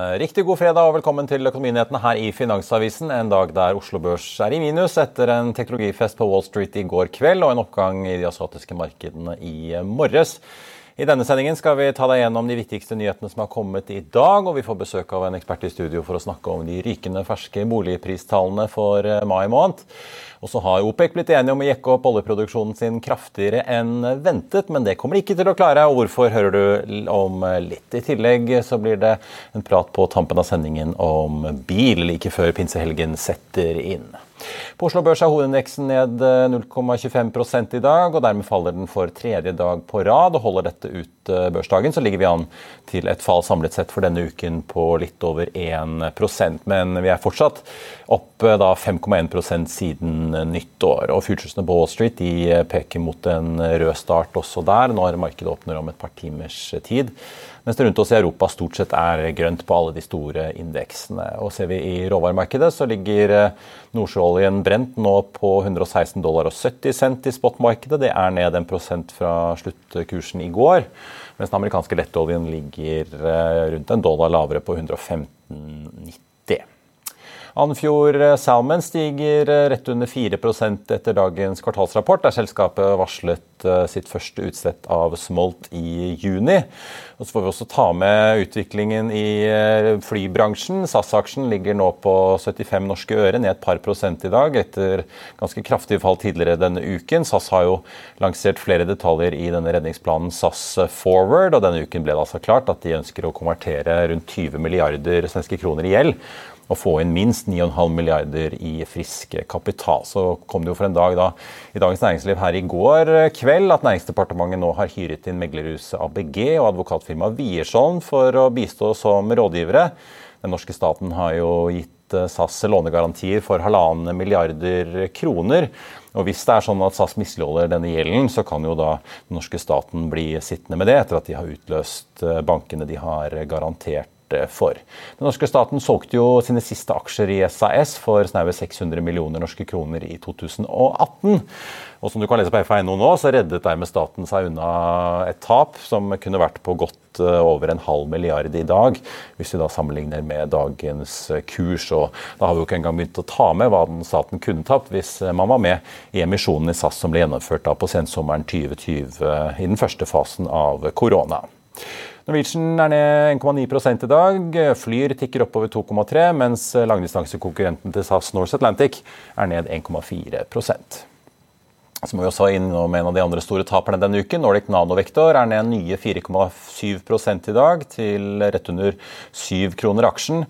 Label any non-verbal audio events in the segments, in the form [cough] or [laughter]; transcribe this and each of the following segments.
eh, riktig god fredag og velkommen til Økonominyhetene her i Finansavisen. En dag der Oslo Børs er i minus etter en teknologifest på Wall Street i går kveld og en oppgang i de asiatiske markedene i morges. I denne sendingen skal vi ta deg gjennom de viktigste nyhetene som har kommet i dag, og vi får besøk av en ekspert i studio for å snakke om de rykende ferske boligpristallene for eh, mai måned. Og så har OPEC blitt enige om å jekke opp oljeproduksjonen sin kraftigere enn ventet, men det kommer de ikke til å klare. Og hvorfor hører du om litt. I tillegg så blir det en prat på tampen av sendingen om bil like før pinsehelgen setter inn. På Oslo Børs er hovedindeksen ned 0,25 eh, i dag, og dermed faller den for tredje dag på rad. og Holder dette ut eh, børsdagen, så ligger vi an til et fall samlet sett for denne uken på litt over 1% Men vi er fortsatt opp 5,1% siden nyttår. Og Futuresene på Wall Street de peker mot en rød start også der, når markedet åpner om et par timers tid. Mens det rundt oss i Europa stort sett er grønt på alle de store indeksene. Og Ser vi i råvaremarkedet, så ligger eh, nordsjøoljen brent nå på 116 dollar og 70 cent i spotmarkedet. Det er ned en prosent fra sluttkursen i går. Mens den amerikanske lettoljen ligger eh, rundt en dollar lavere på 115,90. Andfjord eh, Salmon stiger eh, rett under 4% etter dagens kvartalsrapport, der selskapet varslet eh, sitt første utslett av smolt i juni. Og så får vi også ta med utviklingen i flybransjen. SAS-aksjen ligger nå på 75 norske øre, ned et par prosent i dag etter ganske kraftig fall tidligere denne uken. SAS har jo lansert flere detaljer i denne redningsplanen SAS Forward, og denne uken ble det altså klart at de ønsker å konvertere rundt 20 milliarder svenske kroner i gjeld å få inn minst 9,5 milliarder i frisk kapital. Så kom det jo for en dag da i Dagens Næringsliv her i går kveld at Næringsdepartementet nå har hyret inn meglerhuset ABG og advokatfirmaet Wiersholm for å bistå som rådgivere. Den norske staten har jo gitt SAS lånegarantier for halvannen milliarder kroner. Og Hvis det er sånn at SAS misligholder denne gjelden, så kan jo da den norske staten bli sittende med det, etter at de har utløst bankene de har garantert for. Den norske staten solgte jo sine siste aksjer i SAS for snaue 600 millioner norske kroner i 2018. Og som du kan lese på FA.no nå, så reddet dermed staten seg unna et tap som kunne vært på godt eh, over en halv milliard i dag, hvis vi da sammenligner med dagens kurs. Og da har vi jo ikke engang begynt å ta med hva den staten kunne tapt hvis man var med i emisjonen i SAS som ble gjennomført da på sensommeren 2020 i den første fasen av korona. Norwegian er ned 1,9% i dag. Flyr tikker oppover 2,3 mens langdistansekonkurrenten til SAS Norse Atlantic er ned 1,4 så må vi også innom en av de andre store taperne denne uken. Nordic Nanovektor er ned nye 4,7% i dag, til rett under 7 kroner aksjen.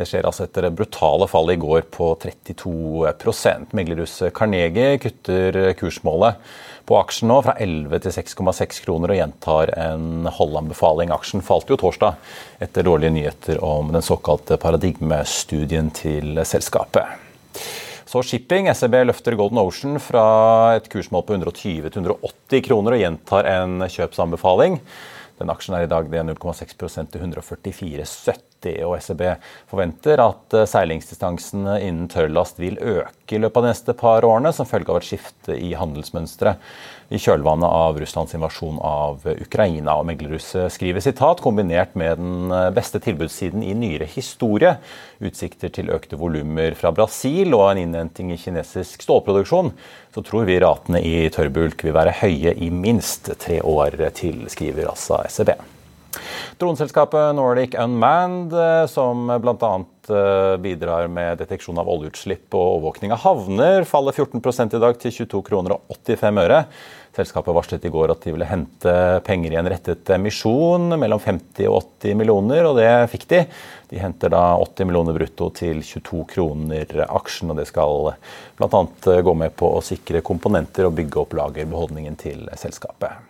Det skjer altså etter det brutale fallet i går på 32% Meglerhuset Carnegie kutter kursmålet på aksjen nå fra 11 til 6,6 kroner og gjentar en holdanbefaling. Aksjen falt jo torsdag etter dårlige nyheter om den såkalte paradigmestudien til selskapet. Så shipping. SEB løfter Golden Ocean fra et kursmål på 120 til 180 kroner og gjentar en kjøpsanbefaling. Den aksjen er i dag 0,6% til 144,70 og SEB forventer at eh, seilingsdistansene innen tørrlast vil øke i løpet av de neste par årene som følge av et skifte i handelsmønsteret i kjølvannet av Russlands invasjon av Ukraina. Og Meglerhuset skriver sitat kombinert med den eh, beste tilbudssiden i nyere historie, utsikter til økte volumer fra Brasil og en innhenting i kinesisk stålproduksjon, så tror vi ratene i tørrbulk vil være høye i minst tre år til, skriver altså SEB. Droneselskapet Nordic Unmanned, eh, som bl.a. Eh, bidrar med deteksjon av oljeutslipp og overvåkning av havner, faller 14 i dag til 22 kroner og 85 øre. Selskapet varslet i går at de ville hente penger i en rettet emisjon mellom 50 og 80 millioner, og det fikk de. De henter da 80 millioner brutto til 22 kroner aksjen, og det skal bl.a. gå med på å sikre komponenter og bygge opp lagerbeholdningen til selskapet.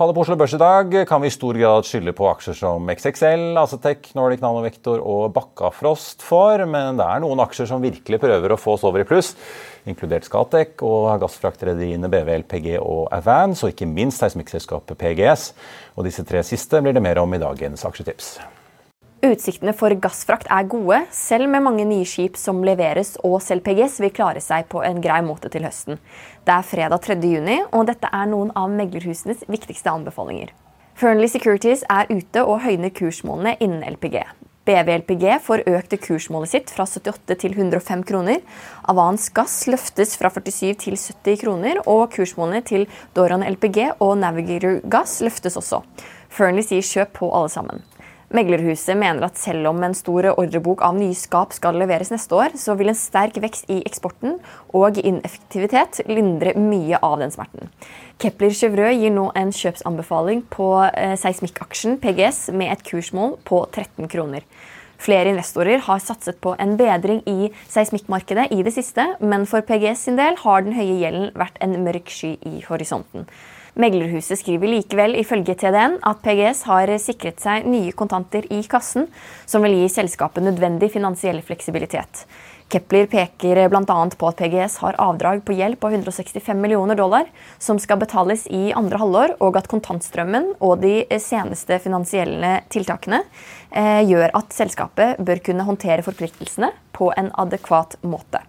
Fallet på Oslo Børs i dag kan vi i stor grad skylde på aksjer som XXL, Acetec, Nordic Nanovektor og Bakkafrost for, men det er noen aksjer som virkelig prøver å få oss over i pluss, inkludert Scatec og gassfraktrederiene BVL, PG og Avance, og ikke minst seismikkselskapet PGS. Og disse tre siste blir det mer om i dagens aksjetips. Utsiktene for gassfrakt er gode, selv med mange nye skip som leveres, og selv PGS vil klare seg på en grei måte til høsten. Det er fredag 3. juni, og dette er noen av meglerhusenes viktigste anbefalinger. Fearnley Securities er ute og høyner kursmålene innen LPG. BVLPG får økt kursmålet sitt fra 78 til 105 kroner. Avans Gass løftes fra 47 til 70 kroner, og kursmålene til Doran LPG og Navigator Gass løftes også. Fearnley sier kjøp på alle sammen. Meglerhuset mener at selv om en stor ordrebok av nye skap skal leveres neste år, så vil en sterk vekst i eksporten og ineffektivitet lindre mye av den smerten. Kepler Chevreux gir nå en kjøpsanbefaling på eh, seismikkaksjen PGS med et kursmål på 13 kroner. Flere investorer har satset på en bedring i seismikkmarkedet i det siste, men for PGS sin del har den høye gjelden vært en mørk sky i horisonten. Meglerhuset skriver likevel ifølge TDN at PGS har sikret seg nye kontanter i kassen, som vil gi selskapet nødvendig finansiell fleksibilitet. Kepler peker bl.a. på at PGS har avdrag på gjeld på 165 millioner dollar, som skal betales i andre halvår, og at kontantstrømmen og de seneste finansielle tiltakene eh, gjør at selskapet bør kunne håndtere forpliktelsene på en adekvat måte.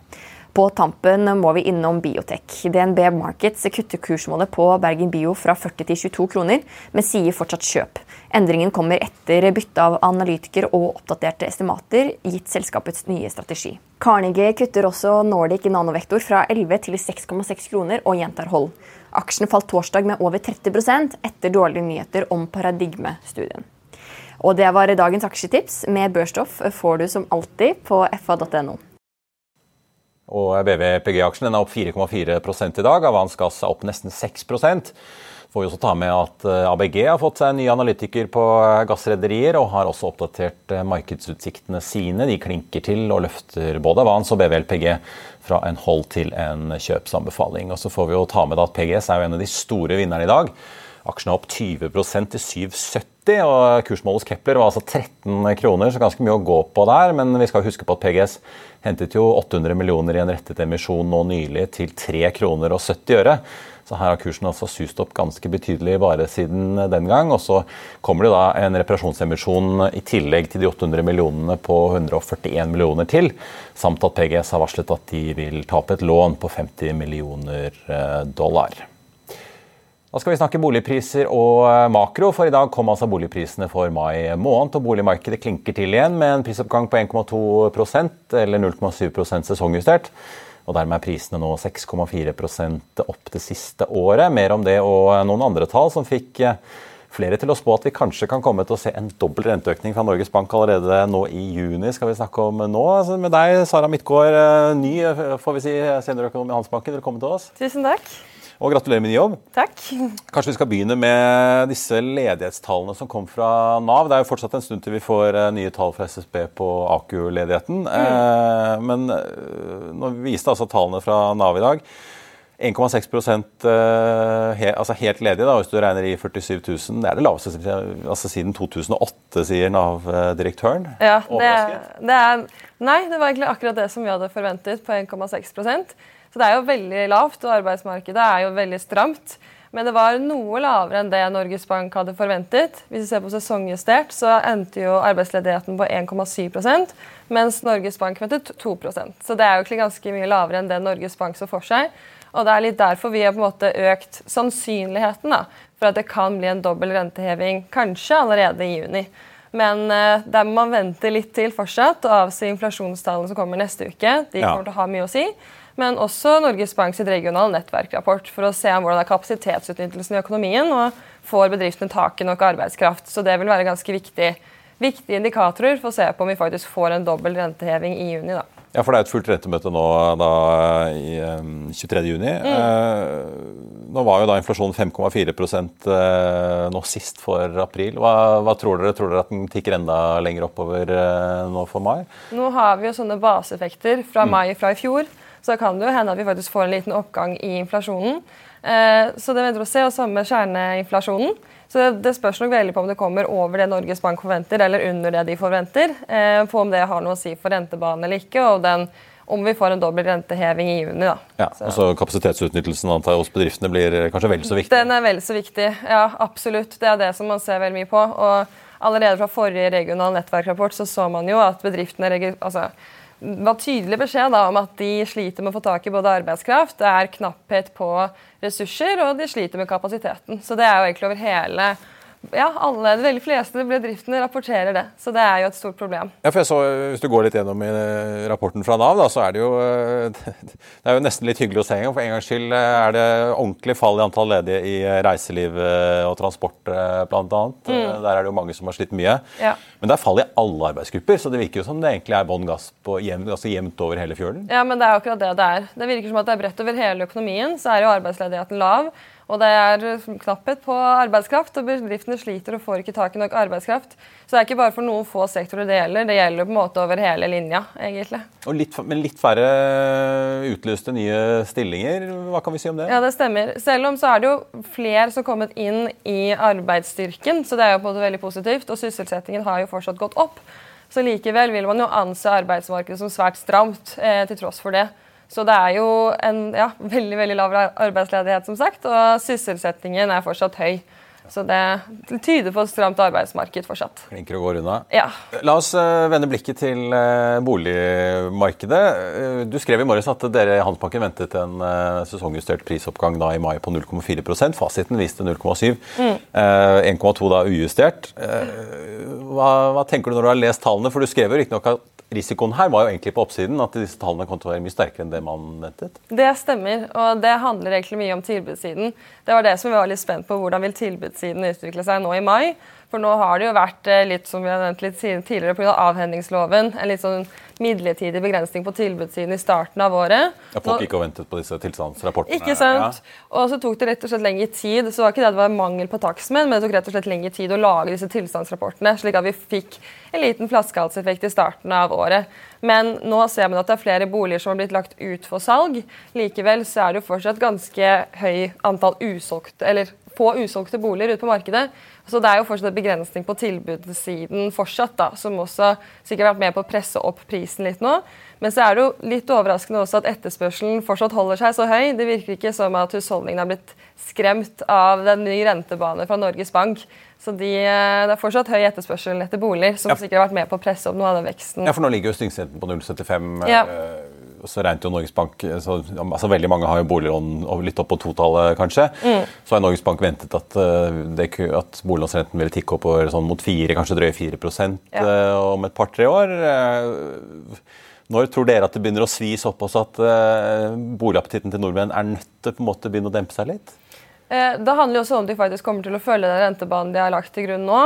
På tampen må vi innom Biotek. DNB Markets kutter kursmålet på Bergen Bio fra 40 til 22 kroner, men sier fortsatt kjøp. Endringen kommer etter bytte av analytiker og oppdaterte estimater, gitt selskapets nye strategi. Carnegie kutter også Nordic Nanovektor fra 11 til 6,6 kroner og gjentar hold. Aksjen falt torsdag med over 30% etter dårlige nyheter om paradigmestudien. Og det var dagens aksjetips. Med børsstoff får du som alltid på fa.no. Og BVPG-aksjen er opp 4,4 i dag. Avans Gass er opp nesten 6% Får vi også ta med at eh, ABG har fått seg en ny analytiker på eh, gassrederier, og har også oppdatert eh, markedsutsiktene sine. De klinker til og løfter både Avans og BVLPG fra en hold til en kjøpsanbefaling. Og så får vi jo ta med at PGS er jo en av de store vinnerne i dag. Aksjen er opp 20% til 7,70, og kursmålet hos Kepler var altså 13 kroner, så ganske mye å gå på der. Men vi skal huske på at PGS hentet jo 800 millioner i en rettet emisjon nå nylig til 3 kroner og 70 øre. Så her har kursen altså sust opp ganske betydelig bare siden den gang. Og så kommer det da en reparasjonsemisjon i tillegg til de 800 millionene på 141 millioner til. Samt at PGS har varslet at de vil ta opp et lån på 50 millioner eh, dollar. Da skal vi snakke boligpriser og eh, makro, for i dag kom altså boligprisene for mai måned. og Boligmarkedet klinker til igjen med en prisoppgang på 1,2% eller 0,7% sesongjustert. Og Dermed er prisene nå 6,4% opp det siste året. Mer om det og noen andre tall som fikk eh, flere til å spå at vi kanskje kan komme til å se en dobbel renteøkning fra Norges Bank allerede nå i juni. skal vi snakke om nå. Altså med deg, Sara Midtgaard, eh, ny får vi si, seniorøkonom i Handelsbanken. Velkommen til oss. Tusen takk. Og gratulerer med ny jobb. Takk. Kanskje vi skal begynne med disse ledighetstallene som kom fra Nav. Det er jo fortsatt en stund til vi får eh, nye tall fra SSB på AKU-ledigheten. Mm. Eh, men eh, nå viste altså tallene fra Nav i dag 1,6% he, altså helt ledige, da, hvis du regner i 47 000. Det er det laveste altså siden 2008, sier Nav-direktøren. Ja, det, det er, Nei, det var egentlig akkurat det som vi hadde forventet, på 1,6 så det er jo veldig lavt, og arbeidsmarkedet er jo veldig stramt. Men det var noe lavere enn det Norges Bank hadde forventet. Hvis vi ser på sesongjustert, så endte jo arbeidsledigheten på 1,7% mens Norges Bank ventet 2% Så det er jo ganske mye lavere enn det Norges Bank så for seg. Og det er litt derfor vi har på en måte økt sannsynligheten da, for at det kan bli en dobbel renteheving, kanskje allerede i juni. Men uh, der må man vente litt til fortsatt og avse inflasjonstallene som kommer neste uke. De kommer ja. til å ha mye å si men også Norges Bank sitt regionale nettverkrapport for å se om hvordan er kapasitetsutnyttelsen i økonomien og får bedriftene tak i nok arbeidskraft. Så det vil være ganske viktig, viktige indikatorer for å se på om vi faktisk får en dobbel renteheving i juni. da. Ja, for det er et fullt rentemøte nå da, i um, 23.6. Mm. Eh, nå var jo da inflasjonen 5,4 eh, nå sist for april. Hva, hva, tror dere? Tror dere at den tikker enda lenger oppover eh, nå for mai? Nå har vi jo sånne baseeffekter fra mm. mai fra i fjor så kan det jo hende at vi faktisk får en liten oppgang i inflasjonen. Eh, så det venter å se, og samme kjerneinflasjonen. Så det spørs nok veldig på om det kommer over det Norges Bank forventer, eller under det de forventer. Eh, på om det har noe å si for rentebanen eller ikke, og den, om vi får en dobbel renteheving i juni. da. Ja, og så Kapasitetsutnyttelsen antar jeg hos bedriftene blir kanskje vel så viktig? Den er vel så viktig, ja absolutt. Det er det som man ser veldig mye på. og Allerede fra forrige regional nettverkrapport så, så man jo at bedriftene altså, var tydelig beskjed da, om at de sliter med å få tak i både arbeidskraft, det er knapphet på ressurser, og de sliter med kapasiteten. Så det er jo egentlig over hele ja, alle, de veldig fleste bedriftene rapporterer det. Så det er jo et stort problem. Ja, for jeg så, Hvis du går litt gjennom i eh, rapporten fra Nav, da, så er det jo eh, [laughs] det er jo nesten litt hyggelig å se en gang. For en gangs skyld eh, er det ordentlig fall i antall ledige i reiseliv og transport bl.a. Mm. Der er det jo mange som har slitt mye. Ja. Men det er fall i alle arbeidsgrupper, så det virker jo som det egentlig er bånn gass på jevnt, altså jevnt over hele fjølen. Ja, men det er akkurat det det er. Det virker som at det er bredt over hele økonomien. Så er jo arbeidsledigheten lav. Og det er knapphet på arbeidskraft, og bedriftene sliter og får ikke tak i nok arbeidskraft. Så det er ikke bare for noen få sektorer det gjelder, det gjelder på en måte over hele linja. egentlig. Litt, men litt færre utlyste nye stillinger, hva kan vi si om det? Ja, det stemmer. Selv om så er det jo flere som har kommet inn i arbeidsstyrken, så det er jo på en måte veldig positivt. Og sysselsettingen har jo fortsatt gått opp. Så likevel vil man jo anse arbeidsmarkedet som svært stramt, eh, til tross for det. Så det er jo en ja, veldig veldig lav arbeidsledighet, som sagt, og sysselsettingen er fortsatt høy. Så det tyder på et stramt arbeidsmarked fortsatt. Klinker å gå unna. Ja. La oss uh, vende blikket til uh, boligmarkedet. Uh, du skrev i morges at dere i Handelsbanken ventet en sesongjustert prisoppgang da i mai på 0,4% Fasiten viste 0,7. Mm. 1,2 da ujustert. Hva, hva, tenker du når du har lest tallene? For du skrev jo riktignok at risikoen her var jo egentlig på oppsiden, at disse tallene kom til å være mye sterkere enn det man ventet? Det stemmer, og det handler egentlig mye om tilbudssiden. Det var det som vi var litt spent på, hvordan vil tilbudssiden utvikle seg nå i mai? For nå har det jo vært eh, litt som vi har nevnt litt tidligere pga. avhendingsloven, en litt sånn midlertidig begrensning på tilbudssiden i starten av året. Ja, Folk gikk og ventet på disse tilstandsrapportene. Ikke sant. Ja. Og så tok det rett og slett lengre tid. Så var ikke det at det var mangel på takstmenn, men det tok rett og slett lengre tid å lage disse tilstandsrapportene, slik at vi fikk en liten flaskehalseffekt i starten av året. Men nå ser man at det er flere boliger som har blitt lagt ut for salg. Likevel så er det jo fortsatt ganske høy antall usolgte, eller få usolgte boliger ute på markedet. Så det er jo fortsatt en begrensning på tilbudssiden fortsatt, da, som også sikkert har vært med på å presse opp prisen litt nå. Men så er det jo litt overraskende også at etterspørselen fortsatt holder seg så høy. Det virker ikke som at husholdningene har blitt skremt av den nye rentebane fra Norges Bank. Så de, eh, det er fortsatt høy etterspørsel etter boliger, som ja. sikkert har vært med på å presse opp noe av den veksten. Ja, for nå ligger jo styringsrenten på 0,75. Ja. Og så regnet jo Norges Bank så, altså Veldig mange har jo boliglån litt opp på totallet, kanskje. Mm. Så har Norges Bank ventet at, eh, det, at boliglånsrenten ville tikke opp sånn mot 4, kanskje drøye 4 ja. Eh, om et par-tre år. Eh, når tror dere at det begynner å svi såpass at boligappetitten til nordmenn er nødt til måte begynne å dempe seg litt? Det handler jo også om de faktisk kommer til å følge den rentebanen de har lagt til grunn nå.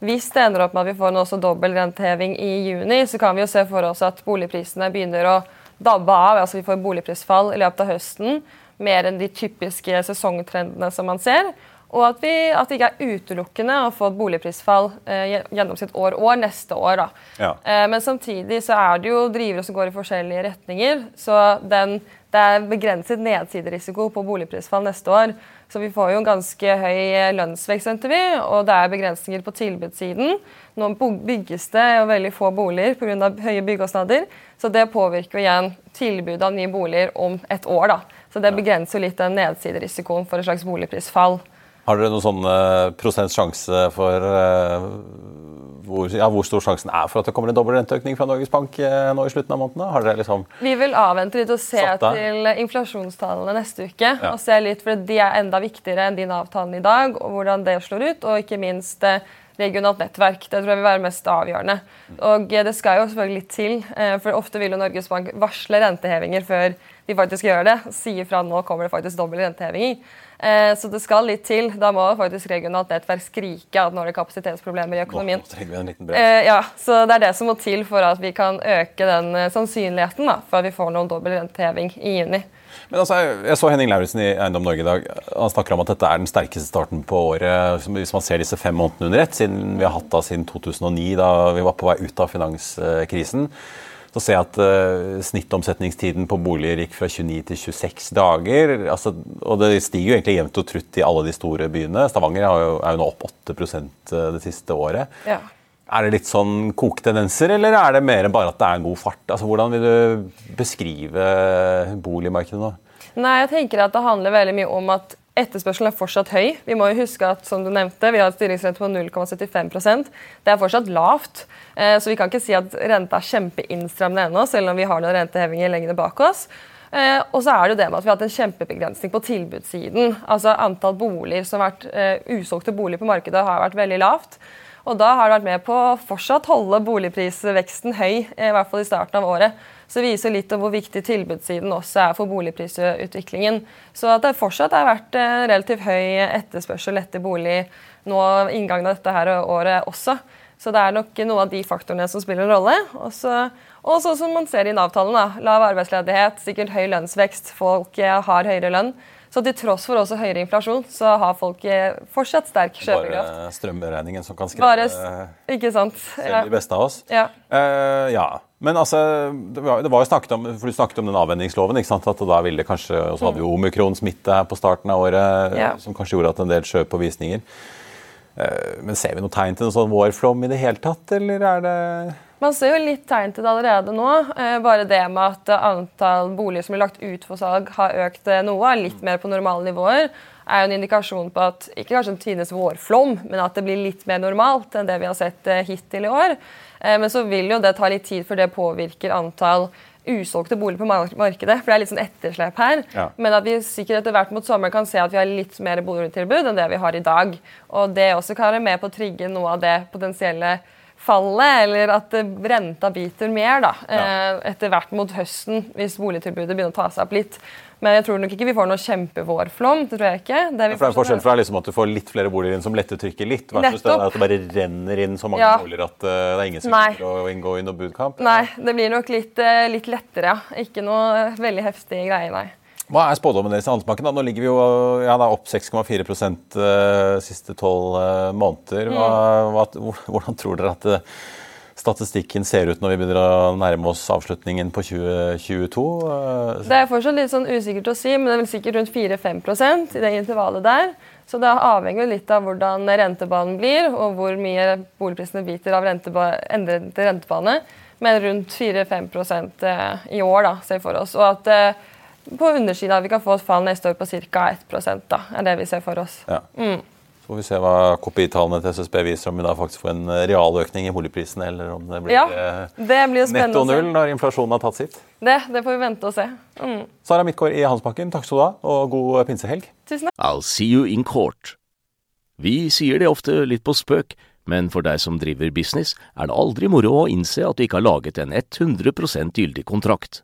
Hvis det ender opp med at vi får en også dobbel renteheving i juni, så kan vi jo se for oss at boligprisene begynner å dabbe av. altså Vi får boligprisfall i løpet av høsten, mer enn de typiske sesongtrendene som man ser. Og at, vi, at det ikke er utelukkende å få et boligprisfall eh, gjennomsnitt år år neste år. Ja. Eh, men samtidig så er det jo drivere som går i forskjellige retninger. Så den, det er begrenset nedsiderisiko på boligprisfall neste år. Så vi får jo en ganske høy lønnsvekst, venter vi, og det er begrensninger på tilbudssiden. Nå bygges det jo veldig få boliger pga. høye byggekostnader, så det påvirker igjen tilbudet av nye boliger om et år. da. Så det begrenser litt den nedsiderisikoen for et slags boligprisfall. Har dere noen sånn prosents sjanse for uh, hvor, ja, hvor, stor sjansen er for at det kommer en dobbel renteøkning fra Norges Bank uh, nå i slutten av måneden? Liksom Vi vil avvente litt og se til inflasjonstallene neste uke. Ja. og se litt, for De er enda viktigere enn din avtalen i dag, og hvordan det slår ut. Og ikke minst regionalt nettverk. Det tror jeg vil være mest avgjørende. Og det skal jo selvfølgelig litt til, for ofte vil jo Norges Bank varsle rentehevinger før de faktisk gjør det. Sier fra nå kommer det faktisk dobbel renteheving. Eh, så det skal litt til. Da må faktisk regionalt nettverk skrike at nå er det kapasitetsproblemer i økonomien. Eh, ja, så Det er det som må til for at vi kan øke den eh, sannsynligheten da, for at vi får noen dobbel renteheving i juni. Men altså, Jeg så Henning Lauritzen i Eiendom Norge i dag. Han snakker om at dette er den sterkeste starten på året. Hvis man ser disse fem månedene under ett, siden vi har hatt da siden 2009, da vi var på vei ut av finanskrisen Så ser jeg at uh, snittomsetningstiden på boliger gikk fra 29 til 26 dager. Altså, og det stiger jo egentlig jevnt og trutt i alle de store byene. Stavanger er jo, er jo nå opp 8% det siste året. Ja. Er det litt sånn koketendenser, eller er det mer bare at det er en god fart? Altså, Hvordan vil du beskrive boligmarkedet nå? Nei, jeg tenker at Det handler veldig mye om at Etterspørselen er fortsatt høy. Vi må jo huske at som du nevnte, vi har et styringsrente på 0,75% Det er fortsatt lavt. Eh, så vi kan ikke si at renta er kjempeinnstrammende ennå, selv om vi har noen rentehevinger lenger bak oss. Eh, og så er det jo det med at vi har hatt en kjempebegrensning på tilbudssiden. Altså Antall boliger som har vært uh, usolgte boliger på markedet har vært veldig lavt. Og da har det vært med på å fortsatt holde boligprisveksten høy, i hvert fall i starten av året. Så det viser litt om hvor viktig tilbudssiden også er for boligprisutviklingen. Så at det fortsatt har vært eh, relativt høy etterspørsel etter bolig nå inngangen av dette her året også. Så det er nok noen av de faktorene som spiller en rolle. Og så som man ser i Nav-tallene. Lav arbeidsledighet, sikkert høy lønnsvekst, folk eh, har høyere lønn. Så til tross for også høyere inflasjon, så har folk eh, fortsatt sterk kjøpekraft. Bare strømregningen som kan skrive ikke sant? selv de beste av oss. Ja. Uh, ja. Men altså, det var, jo snakket om for du snakket om den avvenningsloven. ikke sant? At da ville kanskje, Og så hadde vi omikron-smitte her på starten av året, ja. som kanskje gjorde at en del skjøp på visninger. Men ser vi noe tegn til en sånn vårflom i det hele tatt, eller er det man ser jo litt tegn til det allerede nå. Eh, bare det med at antall boliger som blir lagt ut for salg, har økt eh, noe, litt mer på normale nivåer, er jo en indikasjon på at ikke kanskje en tidenes vårflom, men at det blir litt mer normalt enn det vi har sett eh, hittil i år. Men så vil jo det ta litt tid før det påvirker antall usolgte boliger på markedet. For det er litt sånn etterslep her. Ja. Men at vi sikkert etter hvert mot sommeren kan se at vi har litt mer boligtilbud enn det vi har i dag. Og det også kan være med på å trigge noe av det potensielle fallet, eller at renta biter mer da, ja. Eh, etter hvert mot høsten, hvis boligtilbudet begynner å ta seg opp litt. Men jeg tror nok ikke vi får noe kjempevårflom. Det tror jeg ikke. Det, ja, for det er forskjell fra liksom at du får litt flere boliger inn som letter trykket litt, versus det at det bare renner inn så mange ja. boliger at uh, det er ingen som å inngå i noe budkamp? Nei, det blir nok litt, uh, litt lettere, ja. Ikke noe veldig heftig greie, nei. Hva er spådommen deres i Handelsbanken? Nå ligger vi jo ja, opp 6,4 de siste tolv uh, måneder. Hva, mm. hva, hvordan tror dere at uh, statistikken ser ut når vi begynner å nærme oss avslutningen på 2022? Det er fortsatt litt sånn usikkert å si, men det er vel sikkert rundt 4-5% i det intervallet der. Så det avhenger litt av hvordan rentebanen blir, og hvor mye boligprisene biter av endrede rentebane. Men rundt 4-5% i år, da, ser vi for oss. Og at på undersida vi kan få et fall neste år på ca. 1% da, er det vi ser for oss. Ja. Mm. Så får vi se hva KPI-tallene til SSB viser, om vi da faktisk får en realøkning i boligprisene, eller om det blir, ja, det blir netto null når inflasjonen har tatt sitt. Det, det får vi vente og se. Mm. Sara Midtgaard i Handelsbanken, takk skal du ha, og god pinsehelg. Tusen takk. I'll see you in court. Vi sier det ofte litt på spøk, men for deg som driver business, er det aldri moro å innse at du ikke har laget en 100% gyldig kontrakt.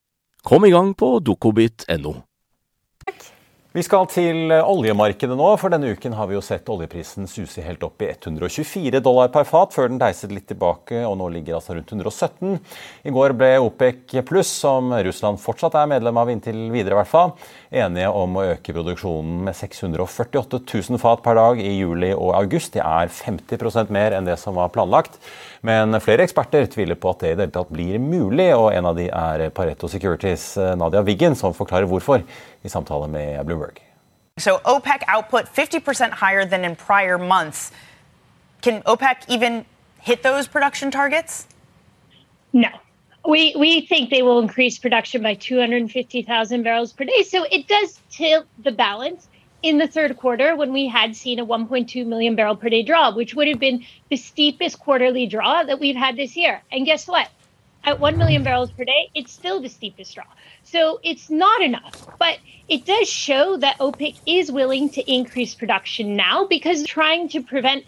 Kom i gang på dokobit.no. Vi skal til oljemarkedet nå, for denne uken har vi jo sett oljeprisen suse helt opp i 124 dollar per fat, før den deiset litt tilbake og nå ligger altså rundt 117. I går ble OPEC pluss, som Russland fortsatt er medlem av inntil videre, i hvert fall, enige om å øke produksjonen med 648 000 fat per dag i juli og august. Det er 50% mer enn det som var planlagt. Men flere eksperter tviler på at det i det hele tatt blir mulig, og en av de er Pareto Securities eh, Nadia Wiggen, som forklarer hvorfor i samtale med Bloomberg. So OPEC output 50% higher than in prior months. Can OPEC even hit those production targets? No. We we think they will increase production by 250,000 barrels per day. So it does tilt the balance. In the third quarter when we had seen a 1.2 million barrel per day draw, which would have been the steepest quarterly draw that we've had this year. And guess what? At 1 million barrels per day, it's still the steepest draw. So it's not enough. But it does show that OPEC is willing to increase production now because trying to prevent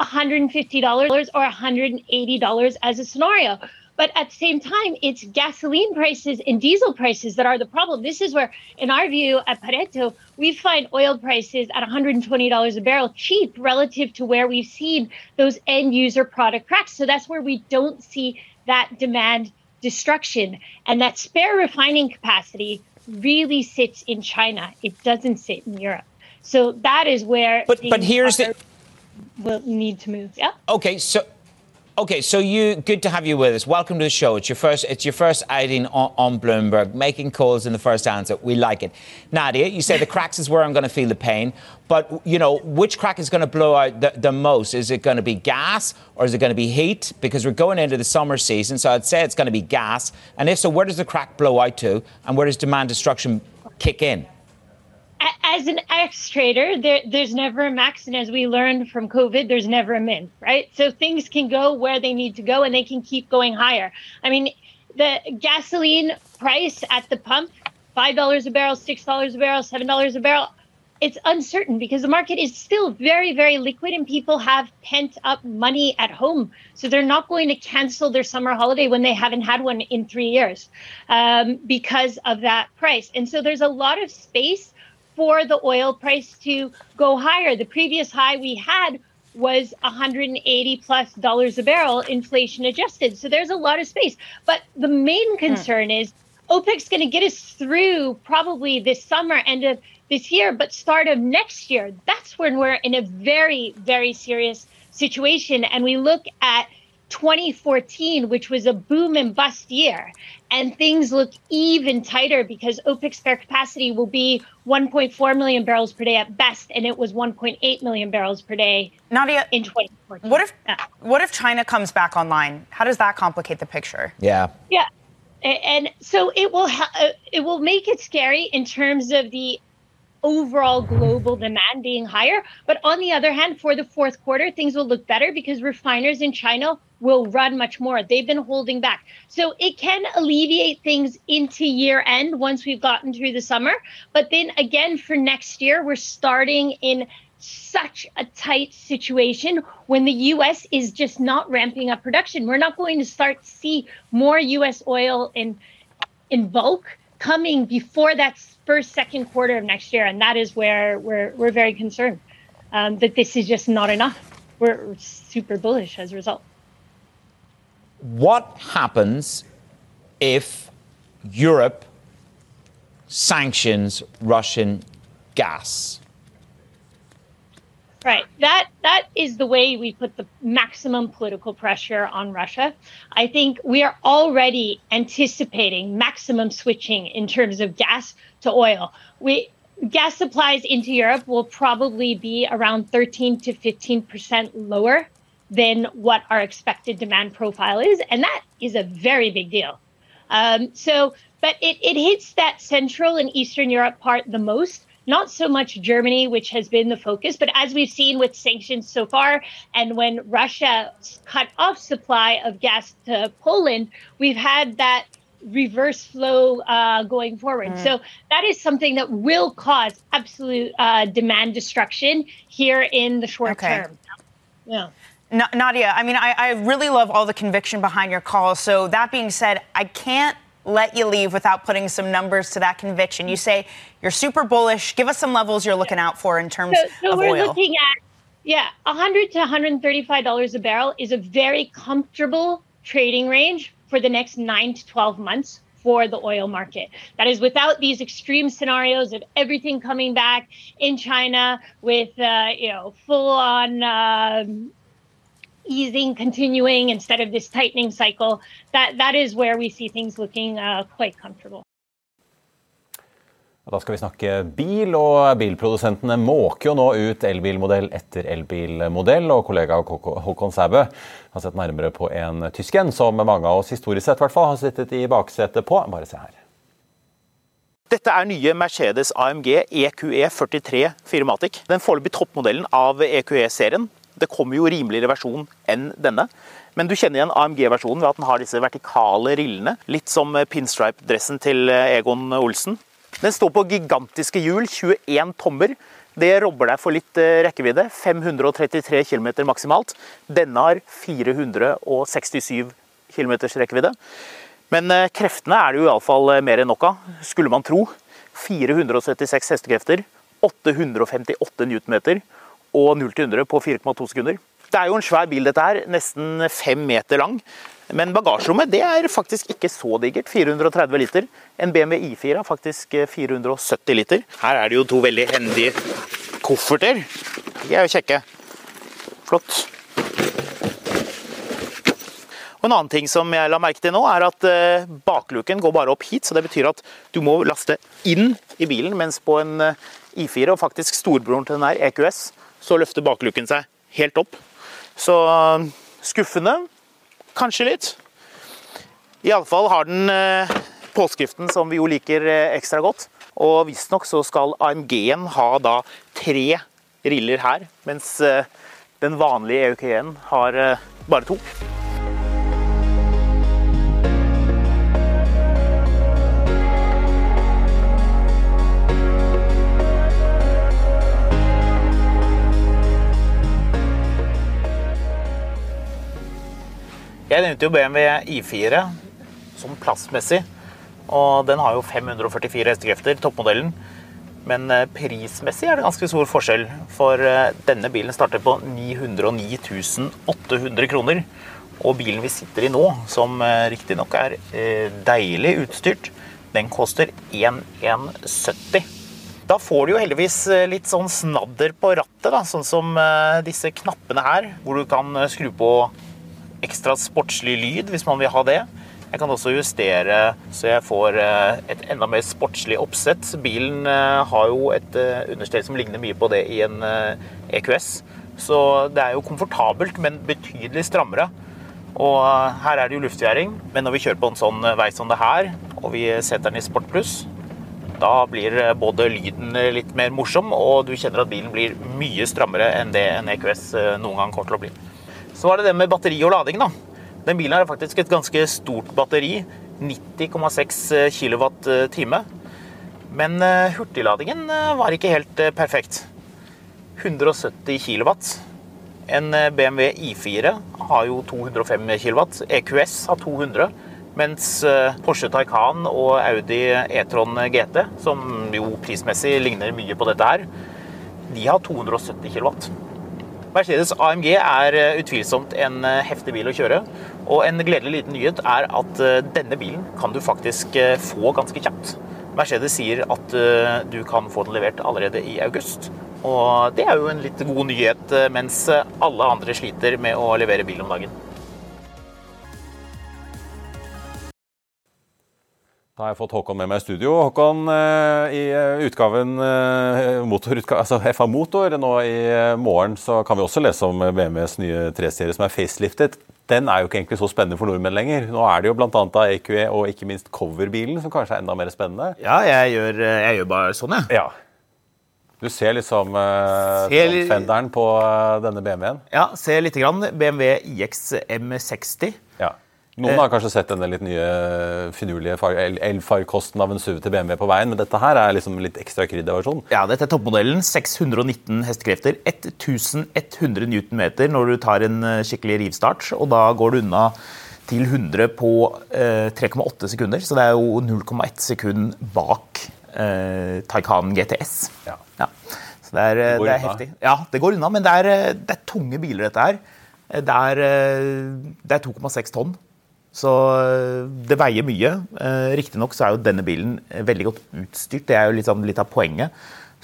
$150 or $180 as a scenario. But at the same time, it's gasoline prices and diesel prices that are the problem. This is where, in our view at Pareto, we find oil prices at $120 a barrel cheap relative to where we've seen those end user product cracks. So that's where we don't see that demand destruction. And that spare refining capacity really sits in China. It doesn't sit in Europe. So that is where. But but here's the. Will need to move. Yeah. Okay, so Okay, so you good to have you with us. Welcome to the show. It's your first it's your first outing on, on, Bloomberg, making calls in the first answer. We like it. Nadia, you say the cracks is where I'm going to feel the pain, but you know which crack is going to blow out the, the most? Is it going to be gas or is it going to be heat? Because we're going into the summer season, so I'd say it's going to be gas. And if so, where does the crack blow out to, and where does demand destruction kick in? As an ex trader, there, there's never a max, and as we learned from COVID, there's never a min, right? So things can go where they need to go, and they can keep going higher. I mean, the gasoline price at the pump, five dollars a barrel, six dollars a barrel, seven dollars a barrel. It's uncertain because the market is still very, very liquid, and people have pent up money at home, so they're not going to cancel their summer holiday when they haven't had one in three years um, because of that price. And so there's a lot of space for the oil price to go higher. The previous high we had was 180 plus dollars a barrel, inflation adjusted. So there's a lot of space. But the main hmm. concern mm. is OPEC's going to get us through probably this summer, end of this year, but start of next year. That's when we're in a very, very serious situation. And we look at 2014, which was a boom and bust year, and things look even tighter because OPEC spare capacity will be 1.4 million barrels per day at best, and it was 1.8 million barrels per day. Nadia, in 2014. What if yeah. what if China comes back online? How does that complicate the picture? Yeah. Yeah. And so it will ha- uh, it will make it scary in terms of the overall global demand being higher. But on the other hand, for the fourth quarter, things will look better because refiners in China will run much more. They've been holding back. So it can alleviate things into year end once we've gotten through the summer. But then again, for next year, we're starting in such a tight situation when the US is just not ramping up production. We're not going to start to see more US oil in in bulk coming before that first second quarter of next year and that is where we're we're very concerned um, that this is just not enough. We're super bullish as a result what happens if Europe sanctions Russian gas? Right. That that is the way we put the maximum political pressure on Russia. I think we are already anticipating maximum switching in terms of gas to oil. We gas supplies into Europe will probably be around 13 to 15 percent lower than what our expected demand profile is. And that is a very big deal. Um, so, but it, it hits that Central and Eastern Europe part the most. Not so much Germany, which has been the focus, but as we've seen with sanctions so far, and when Russia cut off supply of gas to Poland, we've had that reverse flow uh, going forward. Mm. So that is something that will cause absolute uh, demand destruction here in the short okay. term. Yeah. Nadia, I mean, I, I really love all the conviction behind your call. So, that being said, I can't let you leave without putting some numbers to that conviction. You say you're super bullish. Give us some levels you're looking out for in terms so, so of we're oil. looking at yeah, 100 to 135 dollars a barrel is a very comfortable trading range for the next nine to 12 months for the oil market. That is without these extreme scenarios of everything coming back in China with uh, you know full on. Uh, easing continuing instead of this tightening cycle, that, that is where we see things looking uh, quite comfortable. Da skal vi snakke bil, og bilprodusentene måker jo nå ut elbilmodell etter elbilmodell. og Kollega Håkon Sæbø har sett nærmere på en tysk en som mange av oss historisk sett hvert fall har sittet i baksetet på. Bare se her. Dette er nye Mercedes AMG EQE 43 Firmatic. Den foreløpig toppmodellen av EQE-serien. Det kommer jo rimeligere versjon enn denne. Men du kjenner igjen AMG-versjonen ved at den har disse vertikale rillene. Litt som pinstripe-dressen til Egon Olsen. Den står på gigantiske hjul, 21 tommer. Det robber deg for litt eh, rekkevidde. 533 km maksimalt. Denne har 467 km rekkevidde. Men eh, kreftene er det jo iallfall eh, mer enn nok av, skulle man tro. 476 hestekrefter, 858 newtonmeter og 0 til 100 på 4,2 sekunder. Det er jo en svær bil, dette her. Nesten fem meter lang. Men bagasjerommet det er faktisk ikke så digert. 430 liter. En BMW I4 er faktisk 470 liter. Her er det jo to veldig hendige kofferter. De er jo kjekke. Flott. Og En annen ting som jeg la merke til nå, er at eh, bakluken går bare opp hit. så Det betyr at du må laste inn i bilen, mens på en eh, I4, og faktisk storbroren til den her, EQS, så løfter bakluken seg helt opp. Så eh, skuffende. Kanskje litt. Iallfall har den påskriften som vi jo liker ekstra godt. Og visstnok så skal AMG-en ha da tre riller her, mens den vanlige EUK-en har bare to. Jeg nevnte jo BMW I4 som plassmessig. Og den har jo 544 hestekrefter, toppmodellen. Men eh, prismessig er det ganske stor forskjell. For eh, denne bilen starter på 909 800 kroner. Og bilen vi sitter i nå, som eh, riktignok er deilig utstyrt, den koster 1170. Da får du jo heldigvis litt sånn snadder på rattet, da, sånn som disse knappene her, hvor du kan skru på ekstra sportslig lyd hvis man vil ha det. Jeg kan også justere så jeg får eh, et enda mer sportslig oppsett. Bilen eh, har jo et eh, understell som ligner mye på det i en EQS. Så det er jo komfortabelt, men betydelig strammere. Og her er det jo luftgjæring, men når vi kjører på en sånn vei som det her, og vi setter den i Sport pluss, da blir både lyden litt mer morsom, og du kjenner at bilen blir mye strammere enn det en EQS noen gang kommer til å bli. Så var det det med batteri og lading. da. Den bilen har faktisk et ganske stort batteri. 90,6 kWt. Men eh, hurtigladingen eh, var ikke helt eh, perfekt. 170 kW. En BMW I4 har jo 205 kW. EQS har 200. Mens Porsche Taycan og Audi E-tron GT, som jo prismessig ligner mye på dette her, de har 270 kW. Mercedes AMG er eh, utvilsomt en eh, heftig bil å kjøre. Og en gledelig liten nyhet er at eh, denne bilen kan du faktisk få ganske kjapt. Mercedes sier at du kan få den levert allerede i august. Og det er jo en litt god nyhet, mens alle andre sliter med å levere bil om dagen. Da har jeg fått Håkon med meg i studio. Håkon, eh, i eh, utgaven eh, altså FA Motor nå i morgen så kan vi også lese om BMWs nye 3-serie som er faceliftet. Den er jo ikke egentlig så spennende for nordmenn lenger. Nå er det jo bl.a. EQE og ikke minst coverbilen som kanskje er enda mer spennende. Ja, jeg gjør, jeg gjør bare sånn, jeg. Ja. Du ser liksom uh, ser... fenderen på denne BMW-en? Ja, ser lite grann. BMW IX M60. Noen har kanskje sett denne litt nye finurlige elfarkosten av en SUV til BMW på veien, men dette her er liksom litt ekstra krydderversjon. Ja, dette er toppmodellen. 619 hestekrefter. 1100 newtonmeter når du tar en eh, skikkelig rivstart, og da går du unna til 100 på eh, 3,8 sekunder. Så det er jo 0,1 sekund bak eh, Taycan GTS. Ja. ja. Så det er, det, det er heftig. Ja, det går unna, men det er, eh, det er tunge biler, dette her. Det er, er 2,6 tonn. Så eh, det veier mye. Eh, riktignok så er jo denne bilen eh, veldig godt utstyrt, det er jo litt, sånn, litt av poenget.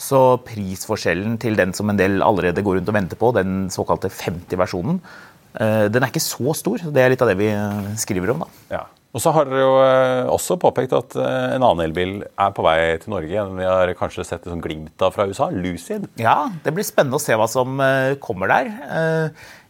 Så prisforskjellen til den som en del allerede går rundt og venter på, den såkalte 50-versjonen, den er ikke så stor. Det er litt av det vi skriver om, da. Ja. Og så har dere jo også påpekt at en annen elbil er på vei til Norge. Vi har kanskje sett et sånt glimt av fra USA. Lucid. Ja, det blir spennende å se hva som kommer der.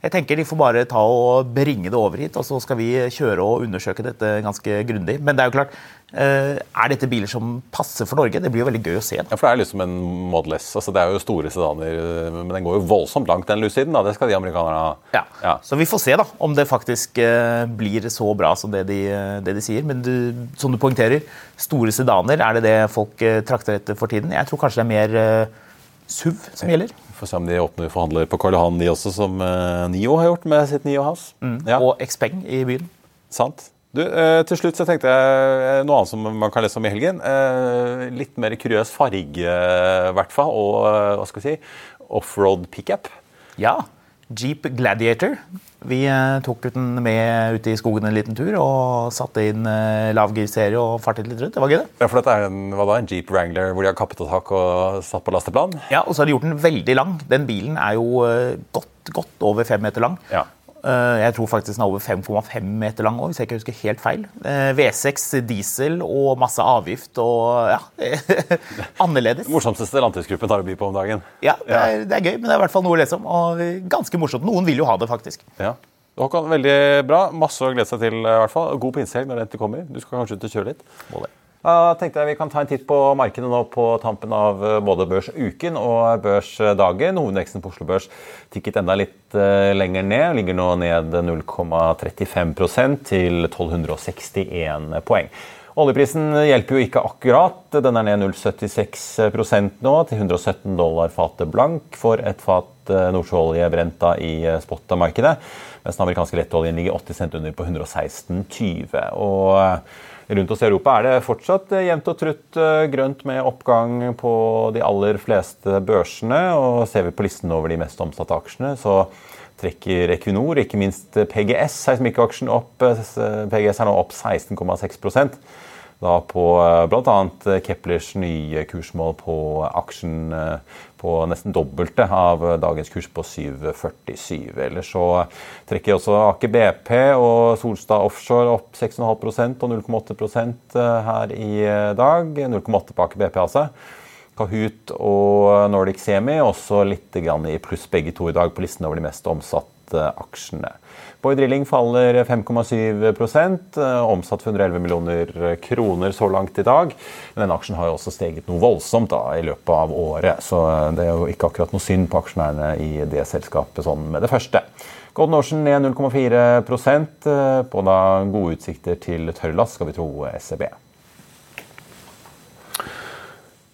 Jeg tenker De får bare ta og bringe det over hit, og så skal vi kjøre og undersøke dette ganske grundig. Men det er jo klart, eh, er dette biler som passer for Norge? Det blir jo veldig gøy å se. Ja, for Det er liksom en Model S. altså Det er jo store sedaner, men den går jo voldsomt langt, den luciden. da, Det skal de amerikanerne ha. Ja. Ja. Så vi får se da, om det faktisk eh, blir så bra som det de, det de sier. Men du, som du poengterer, store sedaner, er det det folk eh, trakter etter for tiden? Jeg tror kanskje det er mer SUV som gjelder. Får se om de åpner forhandler på Karl Johan, de også, som eh, Nio har gjort med sitt Nio House. Ja, Og Xpeng i byen. sant. Du, eh, til slutt så tenkte jeg eh, noe annet som man kan lese om i helgen. Litt mer kuriøs farge, i hvert fall, og hva skal vi si, offroad pickup. Ja. Jeep Gladiator. Vi eh, tok den med ut i skogen en liten tur og satte inn eh, lavgirserie og fartet litt rundt. Det var gøy, det. Ja, for dette er en, hva da, en Jeep Wrangler hvor de har kappet og tak og satt på lasteplan. Ja, Og så har de gjort den veldig lang. Den bilen er jo eh, godt, godt over fem meter lang. Ja. Eh, Jeg tror faktisk den er over 5,5 meter lang òg, hvis jeg ikke husker helt feil. Eh, V6 diesel og masse avgift og ja [laughs] Annerledes. Morsomste landtidsgruppen tar å by på om dagen. Ja, det er, det er gøy, men det er i hvert fall noe å lese om. Og ganske morsomt. Noen vil jo ha det, faktisk. Ja. Håkon, veldig bra. Masse å glede seg til. i hvert fall. God pinsehelg når den kommer. Du skal kanskje ut og kjøre litt. Må det. Da tenkte jeg Vi kan ta en titt på markedet nå på tampen av eh, både børsuken og børsdagen. Hovedveksten på Oslo Børs tikket enda litt eh, lenger ned. Ligger nå ned 0,35% til 1261 poeng. Oljeprisen hjelper jo ikke akkurat. Den er ned 0,76% nå, til 117 dollar fatet blank for et fat eh, nordsjøolje brenta i spot-markedet. Mens den amerikanske lettoljen ligger 80 cent under på 116,20. Og rundt oss i Europa er det fortsatt eh, jevnt og trutt eh, grønt med oppgang på de aller fleste børsene. Og ser vi på listen over de mest omsatte aksjene, så trekker Equinor, ikke minst PGS, seismikkaksjen opp. Eh, PGS er nå opp 16,6 da på bl.a. Keplers nye kursmål på aksjen eh, på nesten dobbelte av dagens kurs på 7,47. Ellers så trekker også Aker BP og Solstad Offshore opp 6,5% og 0,8% her i dag. 0,8 på Aker BP, altså. Kahoot og Nordic Semi også litt i pluss begge to i dag på listen over de mest omsatte aksjene. Boy Drilling faller 5,7 omsatt for 111 millioner kroner så langt i dag. Men denne aksjen har jo også steget noe voldsomt da, i løpet av året, så det er jo ikke akkurat noe synd på aksjonærene i det selskapet sånn med det første. Golden Ocean ned 0,4% på da gode utsikter til tørrlast, skal vi tro SEB.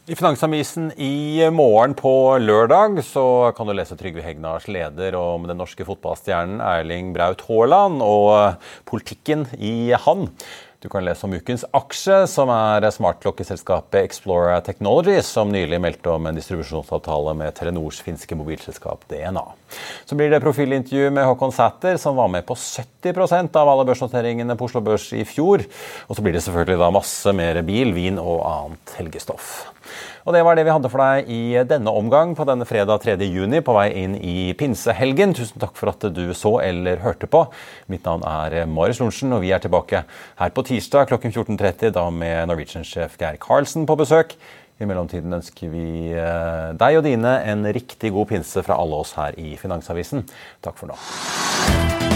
I Finansavisen i morgen på lørdag så kan du lese Trygve Hegnars leder om den norske fotballstjernen Erling Braut Haaland og politikken i han. Du kan lese om ukens aksje, som er smartklokkeselskapet Explora Technologies, som nylig meldte om en distribusjonsavtale med Telenors finske mobilselskap DNA. Så blir det profilintervju med Håkon Sæther, som var med på 70% av alle børsnoteringene på Oslo Børs i fjor. Og så blir det selvfølgelig da masse mer bil, vin og annet helgestoff. Og Det var det vi hadde for deg i denne omgang på denne fredag 3. juni på vei inn i pinsehelgen. Tusen takk for at du så eller hørte på. Mitt navn er Marius Lorentzen, og vi er tilbake her på tirsdag klokken 14.30 da med Norwegian-sjef Geir Karlsen på besøk. I mellomtiden ønsker vi eh, deg og dine en riktig god pinse fra alle oss her i Finansavisen. Takk for nå.